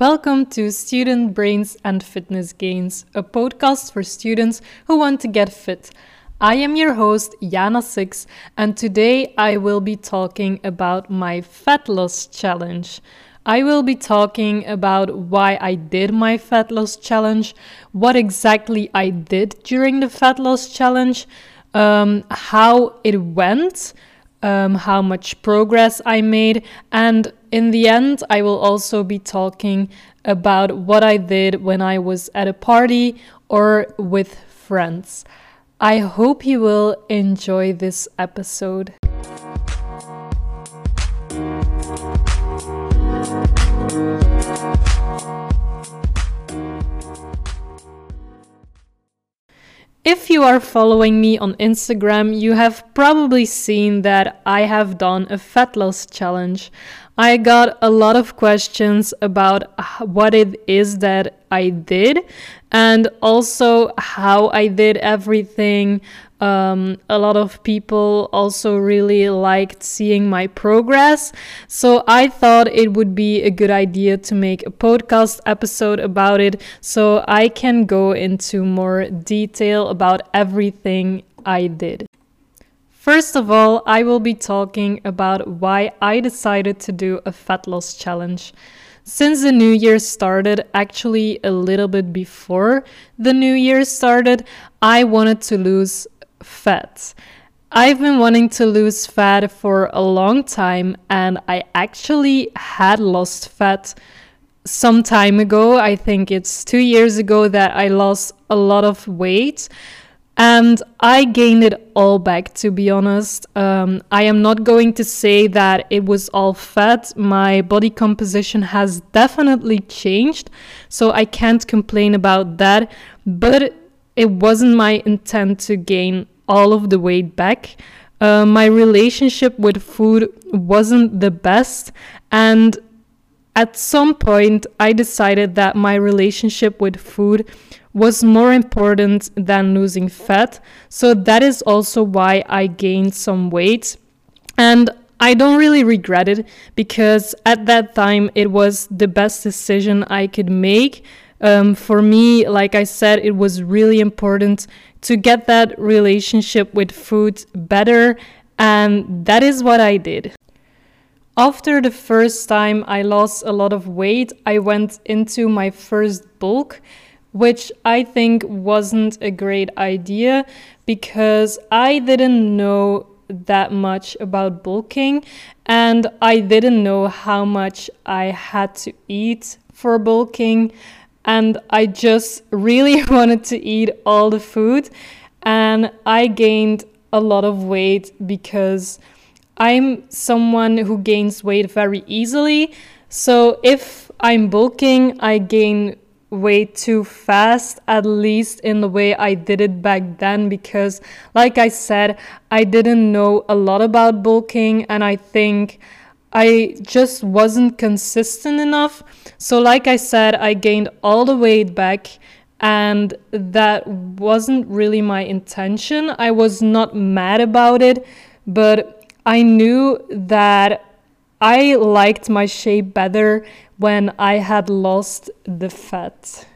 Welcome to Student Brains and Fitness Gains, a podcast for students who want to get fit. I am your host, Jana Six, and today I will be talking about my fat loss challenge. I will be talking about why I did my fat loss challenge, what exactly I did during the fat loss challenge, um, how it went, um, how much progress I made, and in the end, I will also be talking about what I did when I was at a party or with friends. I hope you will enjoy this episode. If you are following me on Instagram, you have probably seen that I have done a fat loss challenge. I got a lot of questions about what it is that I did and also how I did everything. Um, a lot of people also really liked seeing my progress. So I thought it would be a good idea to make a podcast episode about it so I can go into more detail about everything I did. First of all, I will be talking about why I decided to do a fat loss challenge. Since the new year started, actually a little bit before the new year started, I wanted to lose fat. I've been wanting to lose fat for a long time, and I actually had lost fat some time ago. I think it's two years ago that I lost a lot of weight. And I gained it all back, to be honest. Um, I am not going to say that it was all fat. My body composition has definitely changed, so I can't complain about that. But it wasn't my intent to gain all of the weight back. Uh, my relationship with food wasn't the best, and at some point, I decided that my relationship with food was more important than losing fat. So that is also why I gained some weight. And I don't really regret it because at that time it was the best decision I could make. Um, for me, like I said, it was really important to get that relationship with food better, and that is what I did. After the first time I lost a lot of weight, I went into my first bulk which I think wasn't a great idea because I didn't know that much about bulking and I didn't know how much I had to eat for bulking and I just really wanted to eat all the food and I gained a lot of weight because I'm someone who gains weight very easily. So if I'm bulking, I gain way too fast, at least in the way I did it back then, because, like I said, I didn't know a lot about bulking, and I think I just wasn't consistent enough. So, like I said, I gained all the weight back, and that wasn't really my intention. I was not mad about it, but I knew that I liked my shape better when I had lost the fat.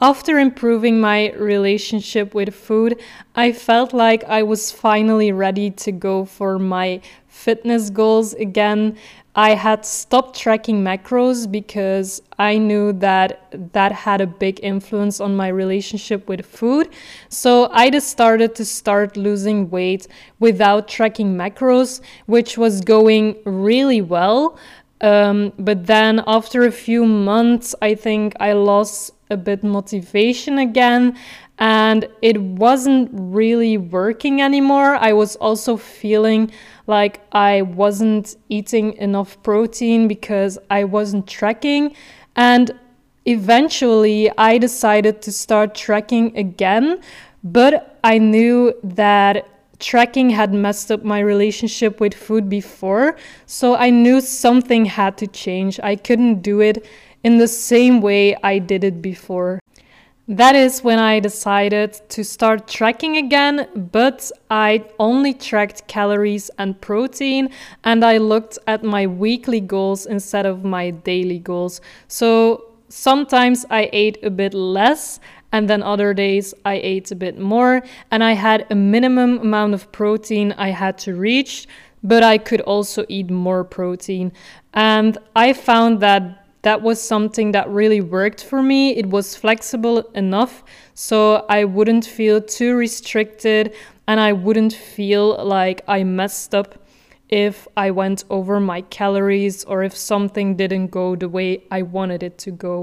After improving my relationship with food, I felt like I was finally ready to go for my fitness goals again. I had stopped tracking macros because I knew that that had a big influence on my relationship with food. So I just started to start losing weight without tracking macros, which was going really well. Um, but then after a few months, I think I lost a bit motivation again and it wasn't really working anymore. I was also feeling like I wasn't eating enough protein because I wasn't tracking. And eventually, I decided to start tracking again, but I knew that tracking had messed up my relationship with food before, so I knew something had to change. I couldn't do it in the same way I did it before. That is when I decided to start tracking again, but I only tracked calories and protein and I looked at my weekly goals instead of my daily goals. So sometimes I ate a bit less and then other days I ate a bit more and I had a minimum amount of protein I had to reach, but I could also eat more protein. And I found that that was something that really worked for me. It was flexible enough so I wouldn't feel too restricted and I wouldn't feel like I messed up if I went over my calories or if something didn't go the way I wanted it to go.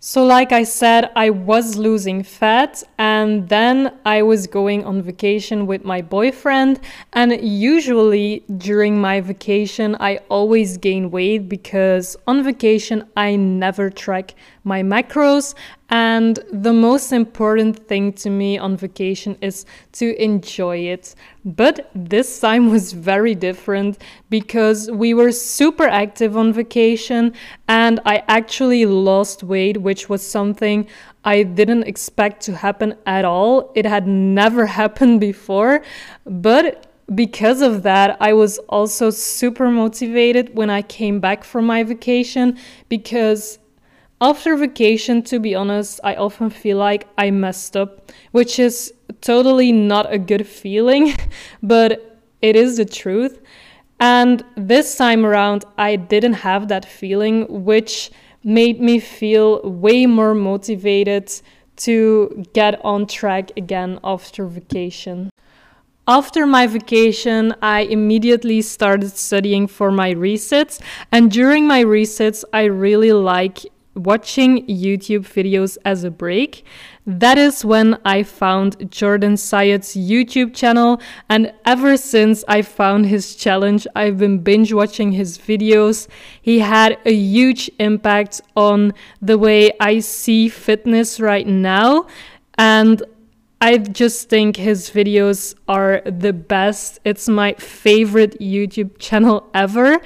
So, like I said, I was losing fat, and then I was going on vacation with my boyfriend. And usually during my vacation, I always gain weight because on vacation, I never track my macros and the most important thing to me on vacation is to enjoy it. But this time was very different because we were super active on vacation and I actually lost weight, which was something I didn't expect to happen at all. It had never happened before. But because of that, I was also super motivated when I came back from my vacation because after vacation, to be honest, I often feel like I messed up, which is totally not a good feeling, but it is the truth. And this time around, I didn't have that feeling, which made me feel way more motivated to get on track again after vacation. After my vacation, I immediately started studying for my resets, and during my resets, I really like watching YouTube videos as a break. That is when I found Jordan Syatt's YouTube channel, and ever since I found his challenge, I've been binge watching his videos. He had a huge impact on the way I see fitness right now, and I just think his videos are the best. It's my favorite YouTube channel ever.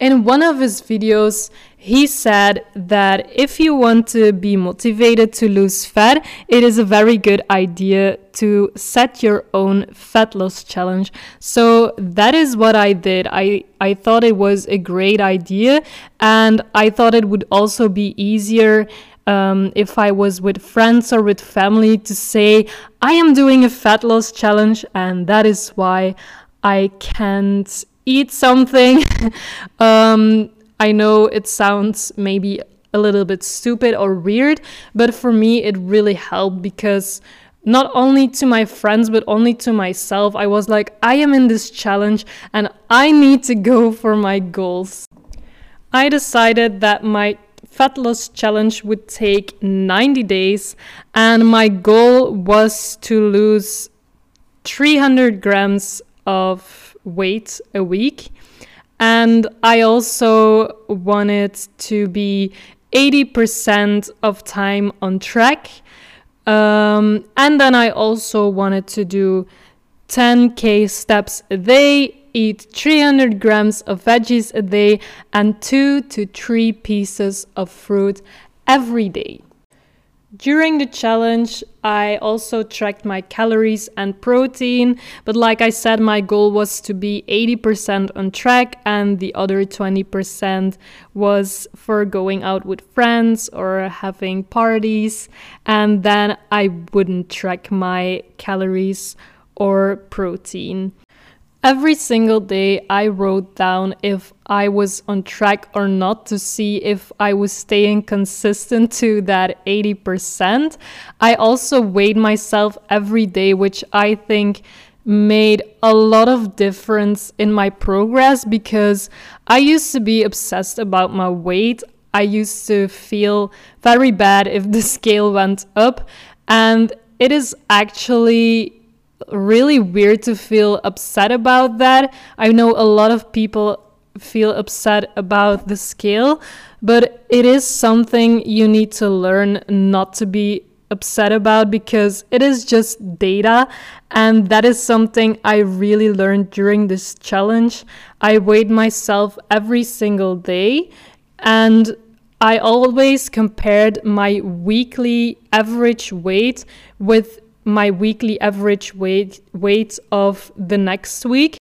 In one of his videos, he said that if you want to be motivated to lose fat, it is a very good idea to set your own fat loss challenge. So that is what I did. I, I thought it was a great idea, and I thought it would also be easier. Um, if I was with friends or with family to say, I am doing a fat loss challenge, and that is why I can't eat something. um, I know it sounds maybe a little bit stupid or weird, but for me, it really helped because not only to my friends, but only to myself, I was like, I am in this challenge and I need to go for my goals. I decided that my fat loss challenge would take 90 days, and my goal was to lose 300 grams of weight a week. And I also wanted to be 80% of time on track. Um, and then I also wanted to do 10k steps a day, eat 300 grams of veggies a day, and two to three pieces of fruit every day. During the challenge, I also tracked my calories and protein, but like I said, my goal was to be 80% on track, and the other 20% was for going out with friends or having parties, and then I wouldn't track my calories or protein. Every single day, I wrote down if I was on track or not to see if I was staying consistent to that 80%. I also weighed myself every day, which I think made a lot of difference in my progress because I used to be obsessed about my weight. I used to feel very bad if the scale went up, and it is actually really weird to feel upset about that. I know a lot of people feel upset about the scale, but it is something you need to learn not to be upset about because it is just data and that is something I really learned during this challenge. I weighed myself every single day and I always compared my weekly average weight with my weekly average weight weight of the next week.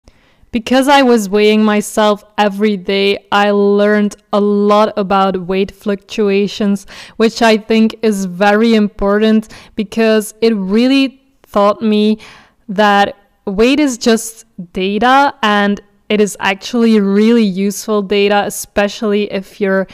Because I was weighing myself every day, I learned a lot about weight fluctuations, which I think is very important because it really taught me that weight is just data and it is actually really useful data, especially if you're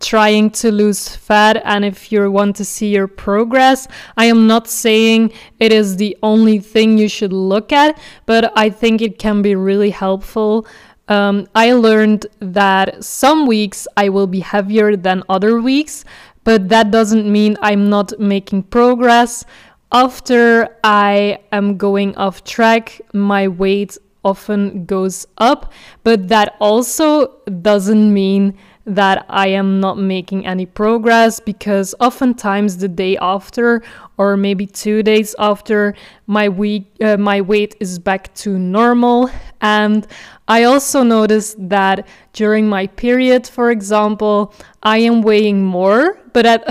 trying to lose fat and if you want to see your progress. I am not saying it is the only thing you should look at, but I think it can be really helpful. Um, I learned that some weeks I will be heavier than other weeks, but that doesn't mean I'm not making progress. After I am going off track, my weight often goes up, but that also doesn't mean that I am not making any progress because oftentimes the day after or maybe 2 days after my week uh, my weight is back to normal. And I also noticed that during my period for example I am weighing more but at,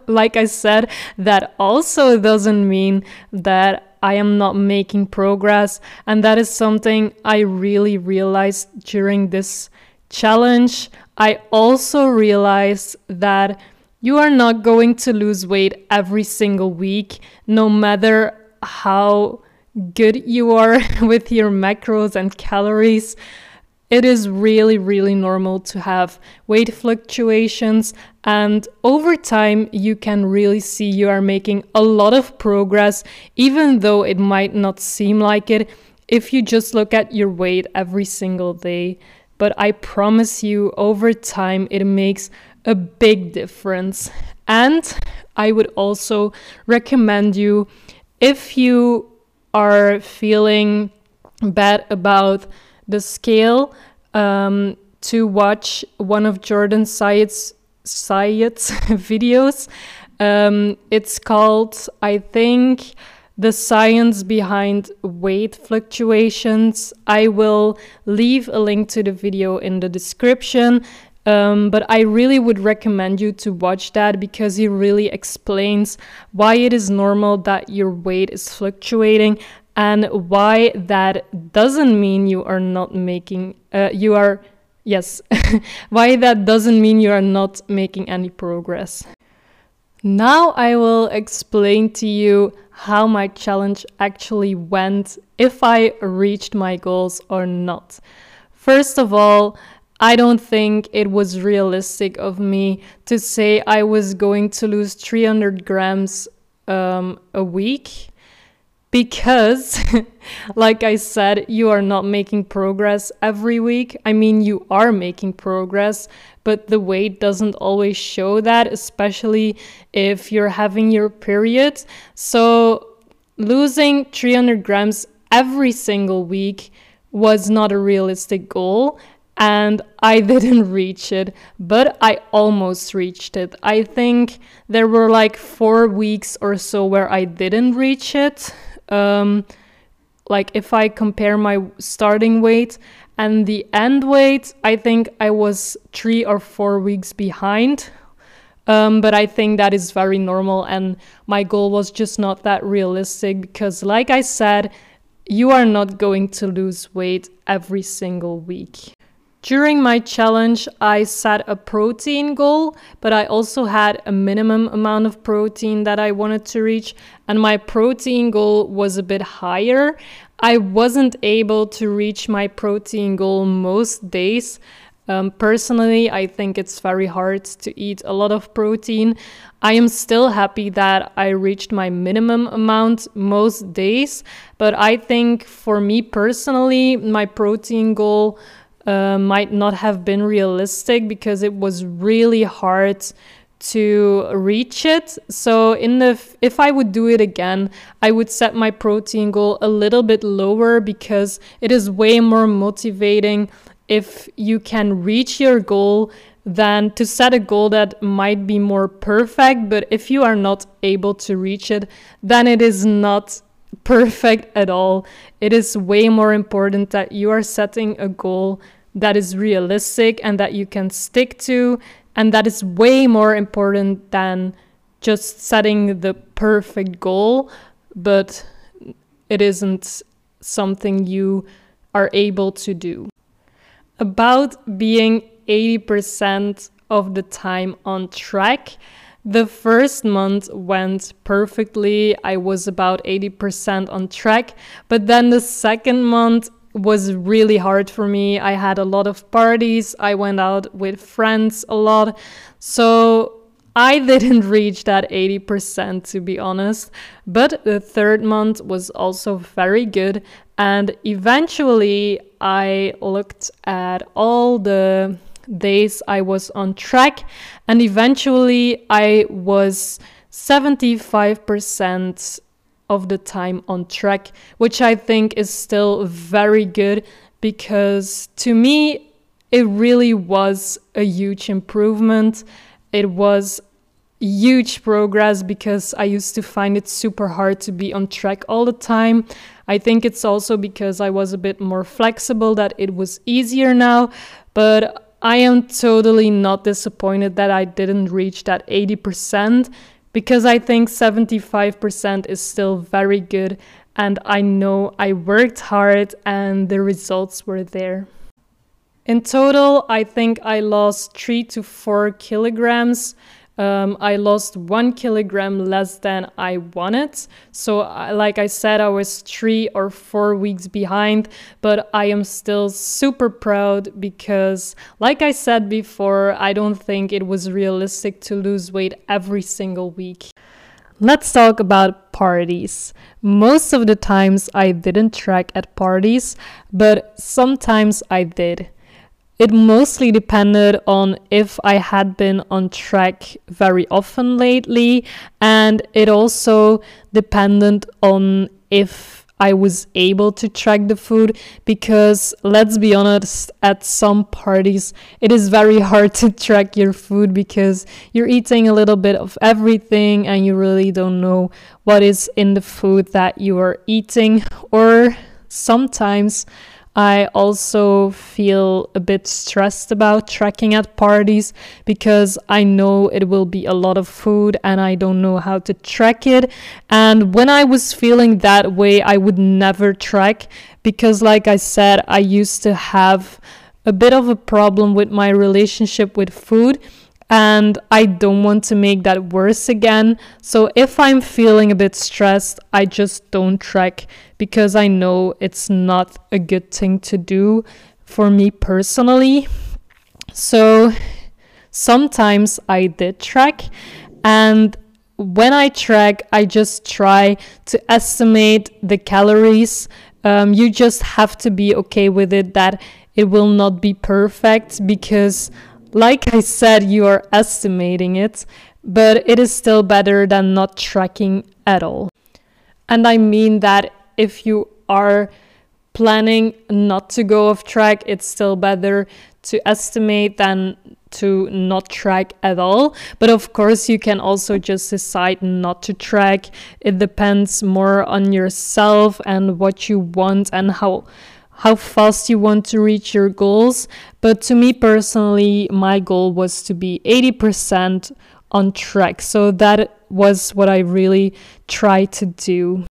like I said that also doesn't mean that I am not making progress. And that is something I really realized during this challenge I also realized that you are not going to lose weight every single week, no matter how good you are with your macros and calories. It is really, really normal to have weight fluctuations, and over time, you can really see you are making a lot of progress, even though it might not seem like it if you just look at your weight every single day but I promise you, over time, it makes a big difference. And I would also recommend you if you are feeling bad about the scale um, to watch one of Jordan Syatt's, Syatt's videos. Um, it's called, I think, the science behind weight fluctuations. I will leave a link to the video in the description. Um, but I really would recommend you to watch that because he really explains why it is normal that your weight is fluctuating and why that doesn't mean you are not making, uh, you are, yes, why that doesn't mean you are not making any progress. Now I will explain to you how my challenge actually went, if I reached my goals or not. First of all, I don't think it was realistic of me to say I was going to lose 300 grams um, a week because, like I said, you are not making progress every week. I mean, you are making progress, but the weight doesn't always show that, especially if you're having your period. So, losing 300 grams every single week was not a realistic goal and I didn't reach it, but I almost reached it. I think there were like four weeks or so where I didn't reach it. Um, like if I compare my starting weight and the end weight, I think I was three or four weeks behind. Um, but I think that is very normal, and my goal was just not that realistic because, like I said, you are not going to lose weight every single week. During my challenge, I set a protein goal, but I also had a minimum amount of protein that I wanted to reach, and my protein goal was a bit higher. I wasn't able to reach my protein goal most days. Um, personally, I think it's very hard to eat a lot of protein. I am still happy that I reached my minimum amount most days, but I think for me personally, my protein goal uh, might not have been realistic because it was really hard to reach it. So in the if I would do it again, I would set my protein goal a little bit lower because it is way more motivating if you can reach your goal than to set a goal that might be more perfect, but if you are not able to reach it, then it is not perfect at all. It is way more important that you are setting a goal that is realistic and that you can stick to And that is way more important than just setting the perfect goal, but it isn't something you are able to do. About being 80% of the time on track, the first month went perfectly. I was about 80% on track. But then the second month was really hard for me. I had a lot of parties. I went out with friends a lot. So I didn't reach that 80% to be honest. But the third month was also very good. And eventually I looked at all the days I was on track, and eventually I was 75% of the time on track, which I think is still very good because to me, it really was a huge improvement. It was huge progress because I used to find it super hard to be on track all the time. I think it's also because I was a bit more flexible that it was easier now, but I am totally not disappointed that I didn't reach that 80% because I think 75% is still very good and I know I worked hard and the results were there. In total, I think I lost 3 to 4 kilograms um, I lost one kilogram less than I wanted. So, like I said, I was three or four weeks behind, but I am still super proud because, like I said before, I don't think it was realistic to lose weight every single week. Let's talk about parties. Most of the times I didn't track at parties, but sometimes I did. It mostly depended on if I had been on track very often lately, and it also depended on if I was able to track the food because let's be honest, at some parties it is very hard to track your food because you're eating a little bit of everything and you really don't know what is in the food that you are eating, or sometimes I also feel a bit stressed about tracking at parties because I know it will be a lot of food and I don't know how to track it. And when I was feeling that way, I would never track because, like I said, I used to have a bit of a problem with my relationship with food and I don't want to make that worse again. So if I'm feeling a bit stressed, I just don't track because I know it's not a good thing to do for me personally. So sometimes I did track and when I track, I just try to estimate the calories. Um, you just have to be okay with it that it will not be perfect because like I said, you are estimating it, but it is still better than not tracking at all. And I mean that if you are planning not to go off track, it's still better to estimate than to not track at all. But of course, you can also just decide not to track. It depends more on yourself and what you want and how how fast you want to reach your goals. But to me personally, my goal was to be 80% on track. So that was what I really tried to do.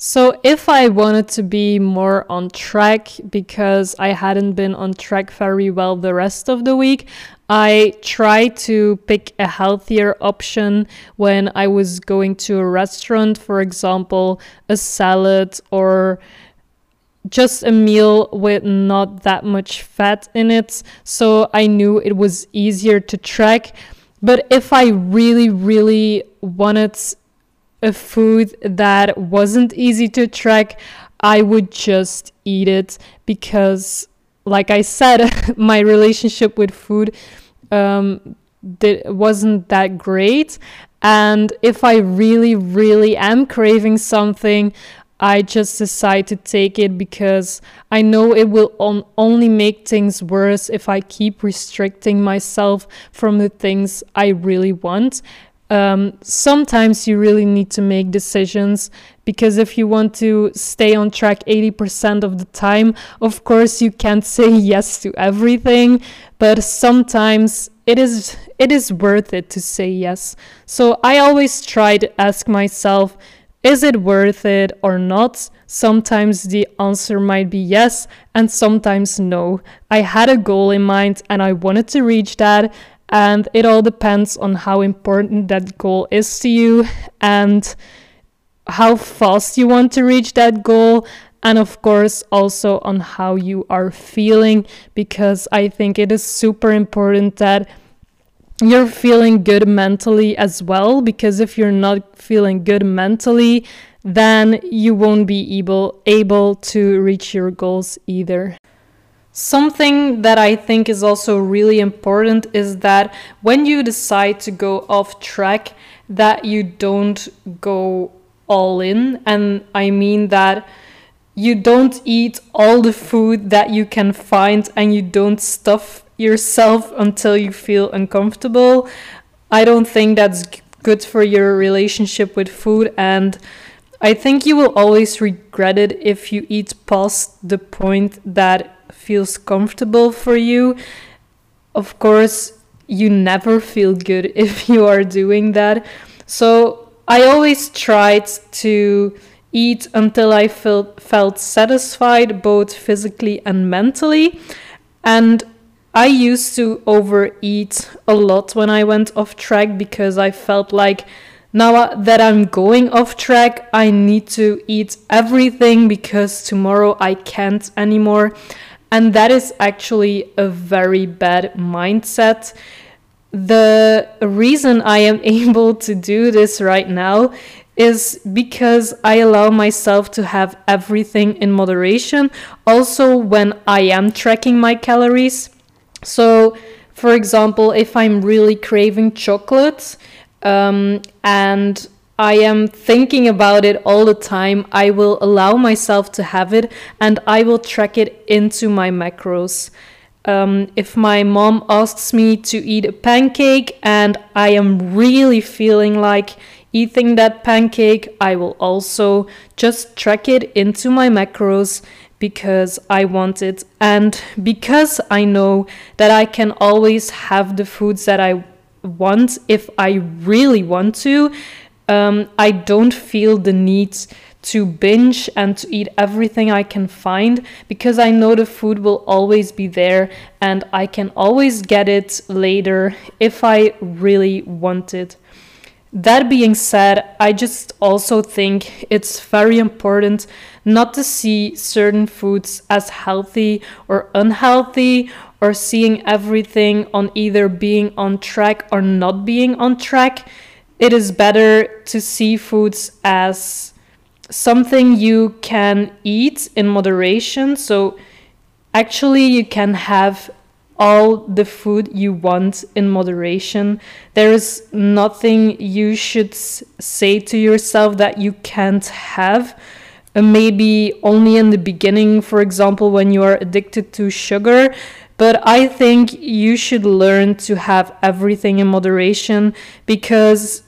So, if I wanted to be more on track because I hadn't been on track very well the rest of the week, I tried to pick a healthier option when I was going to a restaurant, for example, a salad or just a meal with not that much fat in it. So I knew it was easier to track. But if I really, really wanted a food that wasn't easy to track, I would just eat it because, like I said, my relationship with food um, wasn't that great. And if I really, really am craving something, I just decide to take it because I know it will on- only make things worse if I keep restricting myself from the things I really want. Um, sometimes you really need to make decisions because if you want to stay on track 80% of the time, of course, you can't say yes to everything, but sometimes it is it is worth it to say yes. So I always try to ask myself, is it worth it or not? Sometimes the answer might be yes, and sometimes no. I had a goal in mind and I wanted to reach that, and it all depends on how important that goal is to you and how fast you want to reach that goal and of course also on how you are feeling because I think it is super important that you're feeling good mentally as well because if you're not feeling good mentally then you won't be able able to reach your goals either. Something that I think is also really important is that when you decide to go off track that you don't go all in and I mean that you don't eat all the food that you can find and you don't stuff yourself until you feel uncomfortable. I don't think that's good for your relationship with food and I think you will always regret it if you eat past the point that feels comfortable for you. Of course, you never feel good if you are doing that. So I always tried to eat until I felt felt satisfied both physically and mentally. And I used to overeat a lot when I went off track because I felt like now that I'm going off track, I need to eat everything because tomorrow I can't anymore. And that is actually a very bad mindset. The reason I am able to do this right now is because I allow myself to have everything in moderation, also when I am tracking my calories. So, for example, if I'm really craving chocolate um, and I am thinking about it all the time, I will allow myself to have it and I will track it into my macros. Um, if my mom asks me to eat a pancake and I am really feeling like eating that pancake, I will also just track it into my macros because I want it and because I know that I can always have the foods that I want if I really want to. Um, I don't feel the need to binge and to eat everything I can find because I know the food will always be there and I can always get it later if I really want it. That being said, I just also think it's very important not to see certain foods as healthy or unhealthy or seeing everything on either being on track or not being on track. It is better to see foods as something you can eat in moderation. So, actually, you can have all the food you want in moderation. There is nothing you should say to yourself that you can't have. Uh, maybe only in the beginning, for example, when you are addicted to sugar. But I think you should learn to have everything in moderation because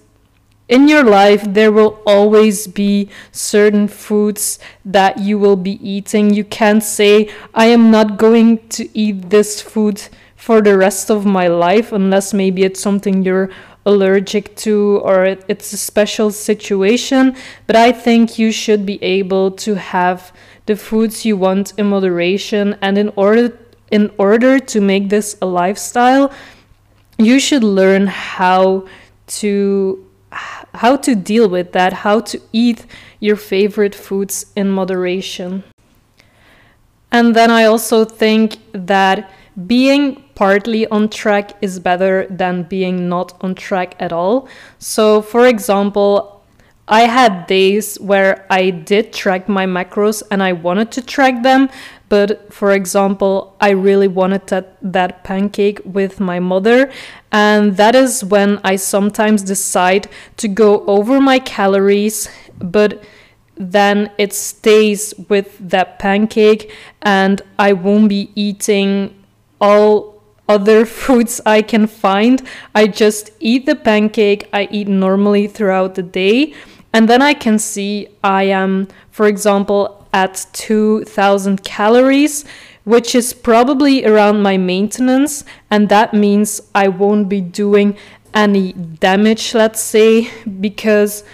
in your life there will always be certain foods that you will be eating. You can't say i am not going to eat this food for the rest of my life unless maybe it's something you're allergic to or it's a special situation. But i think you should be able to have the foods you want in moderation. And in order in order to make this a lifestyle you should learn how to how to deal with that, how to eat your favorite foods in moderation. And then I also think that being partly on track is better than being not on track at all. So, for example, I had days where I did track my macros and I wanted to track them, but for example, I really wanted that, that pancake with my mother. And that is when I sometimes decide to go over my calories, but then it stays with that pancake and I won't be eating all other foods I can find. I just eat the pancake I eat normally throughout the day. And then I can see I am, for example, at 2000 calories, which is probably around my maintenance, and that means I won't be doing any damage, let's say, because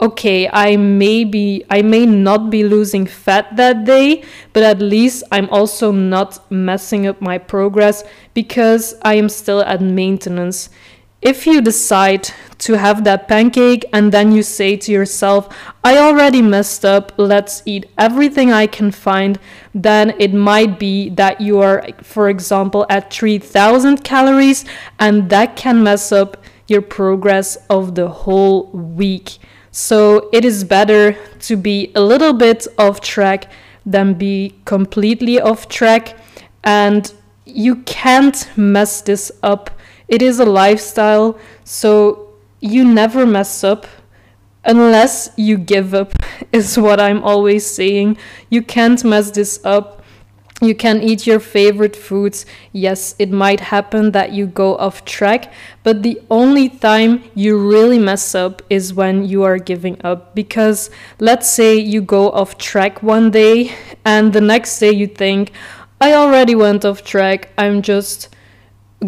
okay, I may be I may not be losing fat that day, but at least I'm also not messing up my progress because I am still at maintenance. If you decide to have that pancake and then you say to yourself, I already messed up, let's eat everything I can find, then it might be that you are, for example, at 3000 calories and that can mess up your progress of the whole week. So it is better to be a little bit off track than be completely off track. And you can't mess this up. It is a lifestyle, so you never mess up unless you give up, is what I'm always saying. You can't mess this up. You can eat your favorite foods. Yes, it might happen that you go off track, but the only time you really mess up is when you are giving up. Because let's say you go off track one day and the next day you think, I already went off track, I'm just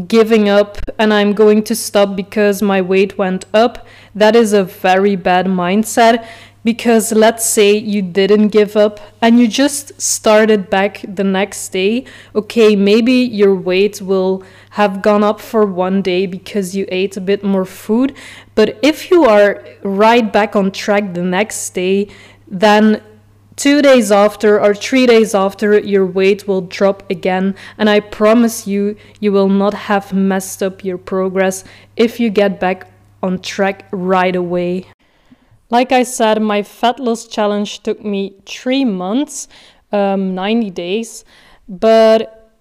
giving up and I'm going to stop because my weight went up. That is a very bad mindset because let's say you didn't give up and you just started back the next day, okay, maybe your weight will have gone up for one day because you ate a bit more food. But if you are right back on track the next day, then two days after or three days after, your weight will drop again. And I promise you, you will not have messed up your progress if you get back on track right away. Like I said, my fat loss challenge took me three months, um, 90 days, but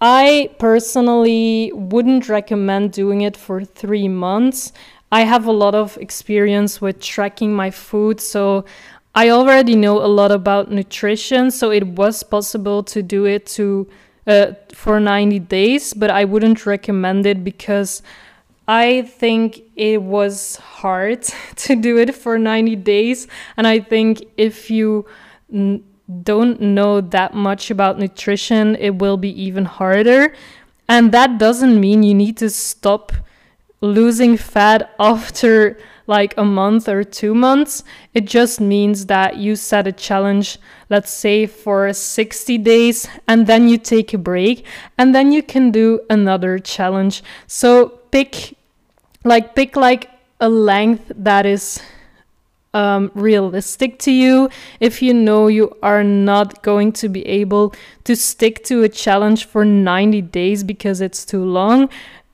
I personally wouldn't recommend doing it for three months. I have a lot of experience with tracking my food, so I already know a lot about nutrition, so it was possible to do it to uh, for 90 days, but I wouldn't recommend it because I think it was hard to do it for 90 days. And I think if you don't know that much about nutrition, it will be even harder. And that doesn't mean you need to stop losing fat after like a month or two months. It just means that you set a challenge, let's say for 60 days, and then you take a break, and then you can do another challenge. So pick like pick like a length that is um, realistic to you. If you know you are not going to be able to stick to a challenge for 90 days because it's too long,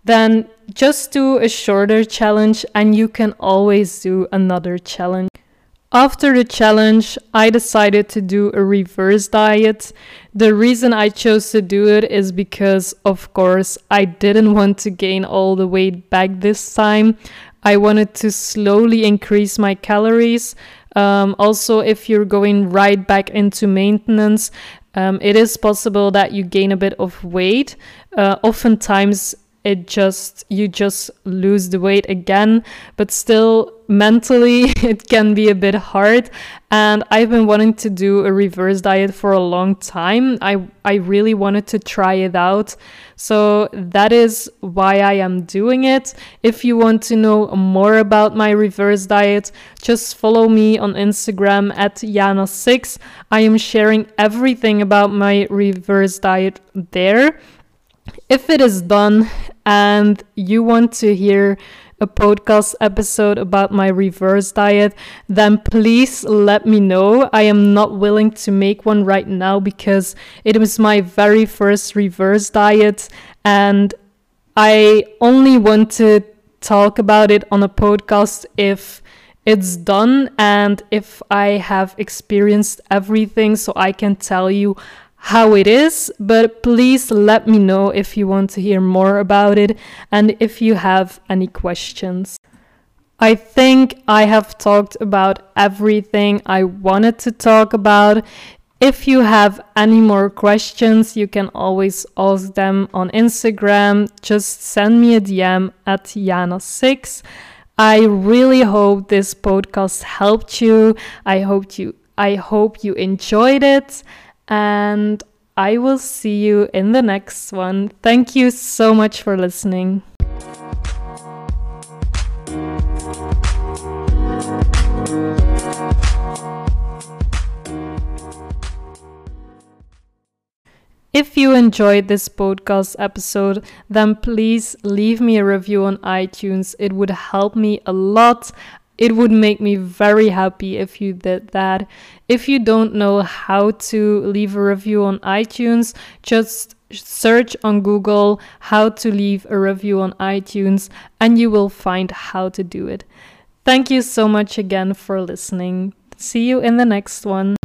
then just do a shorter challenge and you can always do another challenge. After the challenge, I decided to do a reverse diet. The reason I chose to do it is because, of course, I didn't want to gain all the weight back this time. I wanted to slowly increase my calories. Um, also, if you're going right back into maintenance, um, it is possible that you gain a bit of weight. Uh, oftentimes, it just you just lose the weight again but still mentally it can be a bit hard. And i've been wanting to do a reverse diet for a long time. I i really wanted to try it out. So that is why i am doing it. If you want to know more about my reverse diet just follow me on instagram at yana6 i am sharing everything about my reverse diet there. If it is done and you want to hear a podcast episode about my reverse diet, then please let me know. I am not willing to make one right now because it was my very first reverse diet and I only want to talk about it on a podcast if it's done and if I have experienced everything so I can tell you how it is, but please let me know if you want to hear more about it and if you have any questions. I think I have talked about everything I wanted to talk about. If you have any more questions, you can always ask them on Instagram. Just send me a DM at Yana6. I really hope this podcast helped you. I hope you I hope you enjoyed it and I will see you in the next one. Thank you so much for listening. If you enjoyed this podcast episode, then please leave me a review on iTunes. It would help me a lot. It would make me very happy if you did that. If you don't know how to leave a review on iTunes, just search on Google how to leave a review on iTunes and you will find how to do it. Thank you so much again for listening. See you in the next one.